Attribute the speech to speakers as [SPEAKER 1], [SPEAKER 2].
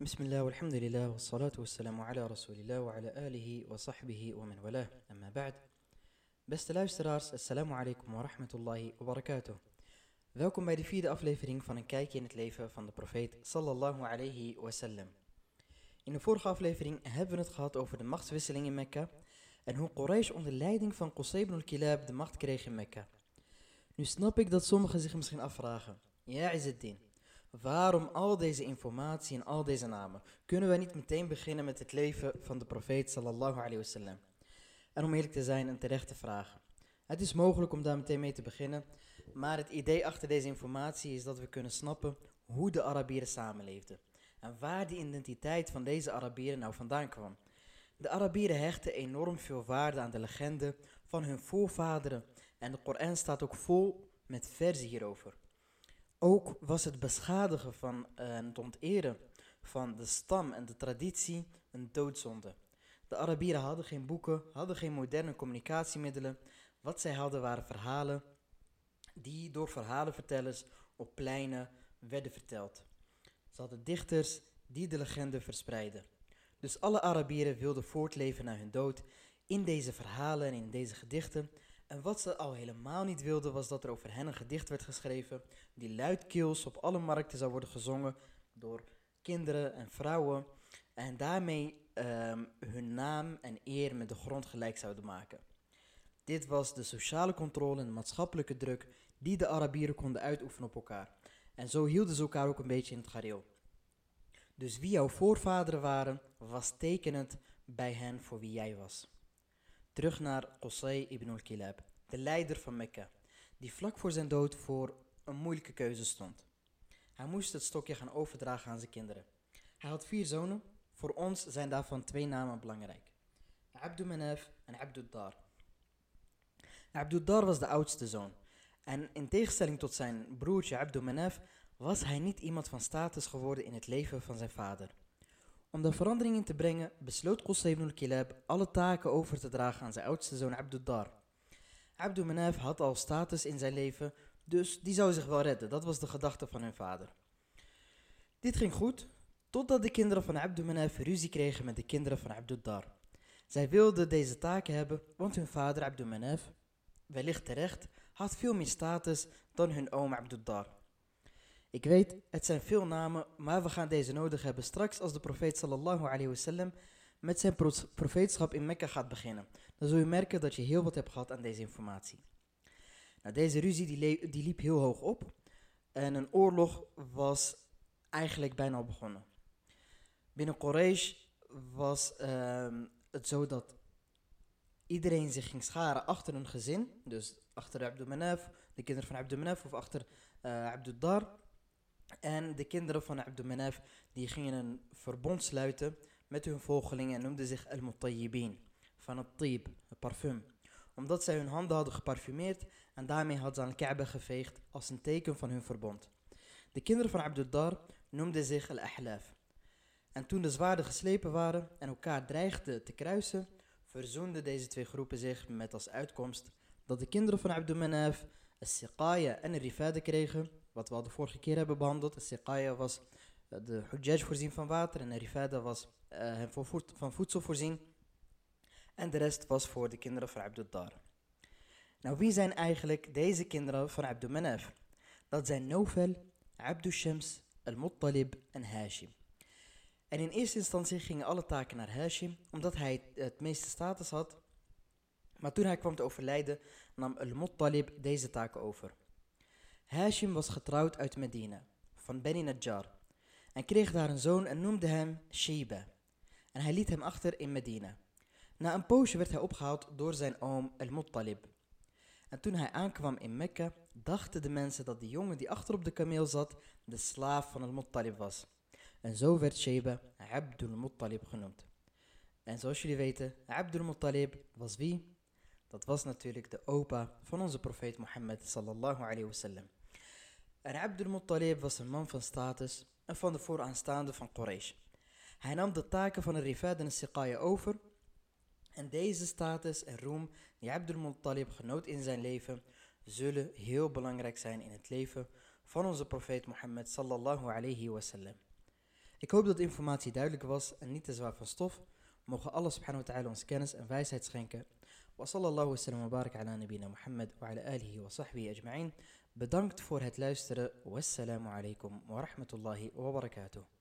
[SPEAKER 1] بسم الله والحمد لله والصلاة والسلام على رسول الله وعلى آله وصحبه ومن والاه أما بعد Beste luisteraars, assalamu alaikum wa rahmatullahi wa barakatuh. Welkom bij de vierde aflevering van een kijkje in het leven van de profeet sallallahu alayhi wa sallam. In de vorige aflevering hebben we het gehad over de machtswisseling in Mekka en hoe Quraysh onder leiding van Qusay ibn al-Kilab de macht kreeg in Mekka. Nu snap ik dat sommigen zich misschien afvragen, ja Izzeddin, waarom al deze informatie en al deze namen? Kunnen we niet meteen beginnen met het leven van de profeet sallallahu alayhi wa sallam? En om eerlijk te zijn, een terechte vraag. Het is mogelijk om daar meteen mee te beginnen, maar het idee achter deze informatie is dat we kunnen snappen hoe de Arabieren samenleefden. En waar die identiteit van deze Arabieren nou vandaan kwam. De Arabieren hechten enorm veel waarde aan de legende van hun voorvaderen en de Koran staat ook vol met verzen hierover. Ook was het beschadigen van en het onteren van de stam en de traditie een doodzonde. De Arabieren hadden geen boeken, hadden geen moderne communicatiemiddelen. Wat zij hadden waren verhalen die door verhalenvertellers op pleinen werden verteld. Ze hadden dichters die de legende verspreidden. Dus alle Arabieren wilden voortleven na hun dood in deze verhalen en in deze gedichten. En wat ze al helemaal niet wilden was dat er over hen een gedicht werd geschreven die luidkeels op alle markten zou worden gezongen door kinderen en vrouwen. En daarmee ehm, hun naam en eer met de grond gelijk zouden maken. Dit was de sociale controle en de maatschappelijke druk die de Arabieren konden uitoefenen op elkaar. En zo hielden ze elkaar ook een beetje in het gareel. Dus wie jouw voorvaderen waren, was tekenend bij hen voor wie jij was. Terug naar Qusay ibn al-Kilab, de leider van Mekka, die vlak voor zijn dood voor een moeilijke keuze stond. Hij moest het stokje gaan overdragen aan zijn kinderen. Hij had vier zonen, voor ons zijn daarvan twee namen belangrijk. Abdul Manaf en Abdul Dar. Abdul Dar was de oudste zoon. En in tegenstelling tot zijn broertje Abdul Manaf was hij niet iemand van status geworden in het leven van zijn vader. Om daar verandering in te brengen, besloot Qusay ibn al-Kilab alle taken over te dragen aan zijn oudste zoon Abdul Dar. Abdul Manaf had al status in zijn leven, dus die zou zich wel redden. Dat was de gedachte van hun vader. Dit ging goed, totdat de kinderen van Abdul Manaf ruzie kregen met de kinderen van Abdul Dar. Zij wilden deze taken hebben, want hun vader Abdul Manaf, wellicht terecht, had veel meer status dan hun oom Abdul Dar. Ik weet, het zijn veel namen, maar we gaan deze nodig hebben straks als de profeet sallallahu alayhi wasallam met zijn profeetschap in Mekka gaat beginnen. Dan zul je merken dat je heel wat hebt gehad aan deze informatie. Nou, deze ruzie die, die liep heel hoog op en een oorlog was eigenlijk bijna al begonnen. Binnen Quraysh was ehm, het zo dat iedereen zich ging scharen achter een gezin. Dus achter Abdul Manaf, de kinderen van Abdul Manaf of achter uh, Abdul Dar. En de kinderen van Abdul Manaf die gingen een verbond sluiten met hun volgelingen en noemden zich Al-Mutayyibin. Van het Tib, het parfum. Omdat zij hun handen hadden geparfumeerd en daarmee hadden ze aan Kaaba geveegd als een teken van hun verbond. De kinderen van Abdul Dar noemden zich Al-Ahlaf. En toen de zwaarden geslepen waren en elkaar dreigden te kruisen, verzoenden deze twee groepen zich met als uitkomst dat de kinderen van Abdul Manaf As-Siqaya en Rifade kregen, wat we al de vorige keer hebben behandeld. As-Siqaya was eh, de Hujjaj voorzien van water en Rifada was uh, hem van voedsel voorzien. En de rest was voor de kinderen van Abdul Dar. Nou, wie zijn eigenlijk deze kinderen van Abdul Manaf? Dat zijn Nofel, Abdul Shams, Al-Muttalib en Hashim. En in eerste instantie gingen alle taken naar Hashim, omdat hij het meeste status had. Maar toen hij kwam te overlijden, nam Al-Muttalib deze taken over. Hashim was getrouwd uit Medina, van Beni Najjar, en kreeg daar een zoon en noemde hem Sheba. En hij liet hem achter in Medina. Na een poosje werd hij opgehaald door zijn oom Al-Muttalib. En toen hij aankwam in Mekka, dachten de mensen dat de jongen die achter op de kameel zat, de slaaf van Al-Muttalib was. En zo werd Sheba Abdul Muttalib genoemd. En zoals jullie weten, Abdul Muttalib was wie? Dat was natuurlijk de opa van onze profeet Mohammed sallallahu alayhi wasallam. En Abdul Muttalib was een man van status en van de vooraanstaande van Quraysh. Hij nam de taken van de Rifad en de Siqaya over. En deze status en roem die Abdul Muttalib genoot in zijn leven, zullen heel belangrijk zijn in het leven van onze profeet Mohammed sallallahu alayhi wasallam. Ik hoop dat de informatie duidelijk was en niet te zwaar van stof. Mogen Allah subhanahu wa ta'ala ons kennis en wijsheid schenken. Wa sallallahu wa sallam wa barak ala nabina Muhammad wa ala alihi wa sahbihi ajma'in. Bedankt voor het luisteren. Wassalamu alaikum wa rahmatullahi wa barakatuh.